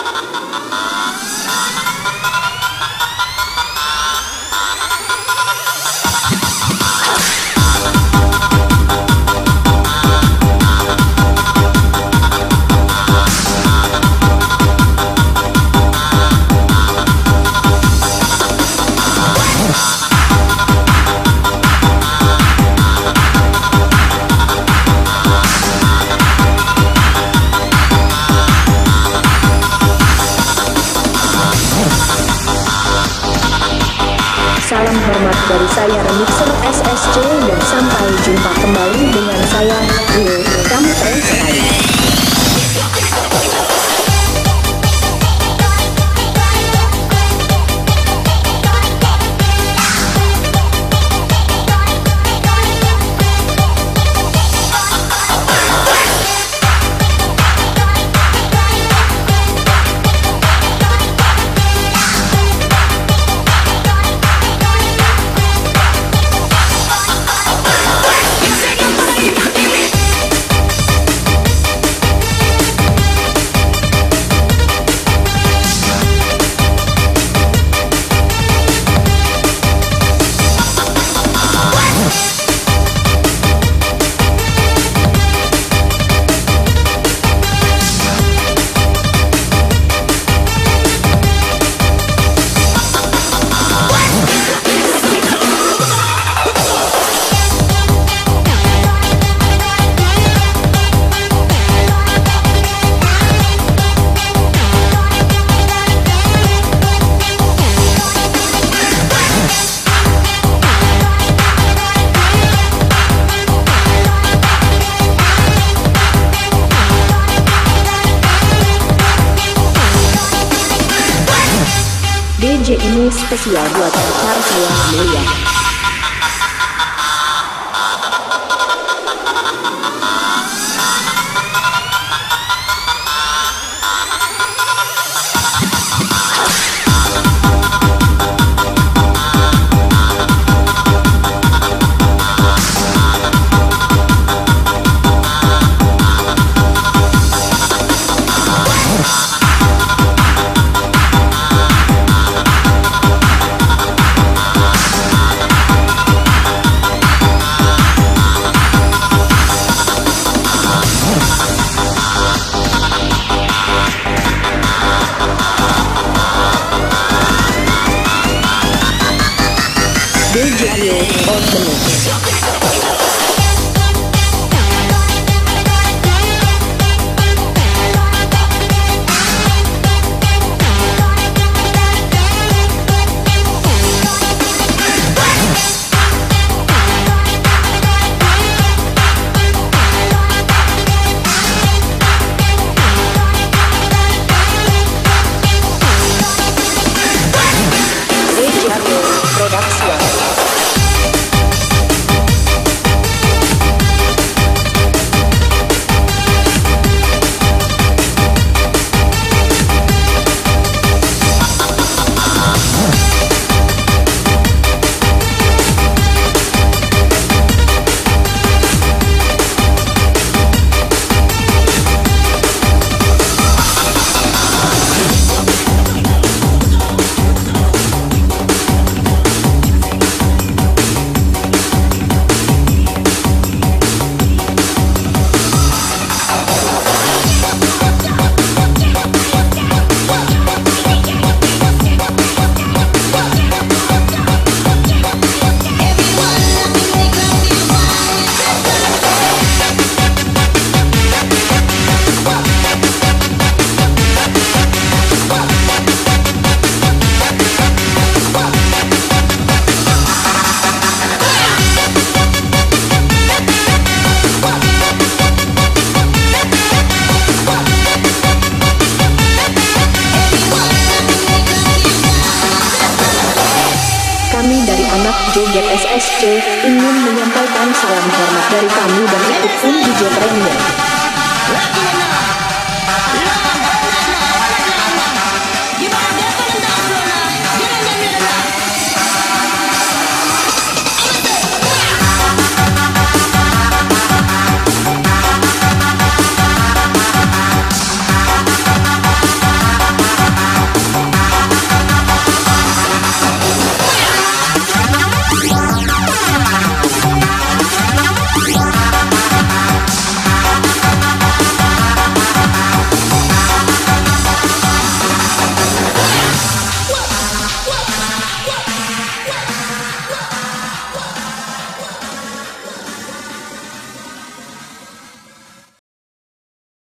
Thank you. Salam hormat dari saya Remixer SSC dan sampai jumpa kembali dengan saya Will. Kamu ini spesial buat pacar saya yang Radio Ultimate. JSSC ingin menyampaikan salam hormat dari kami dan ikut pun di Premier.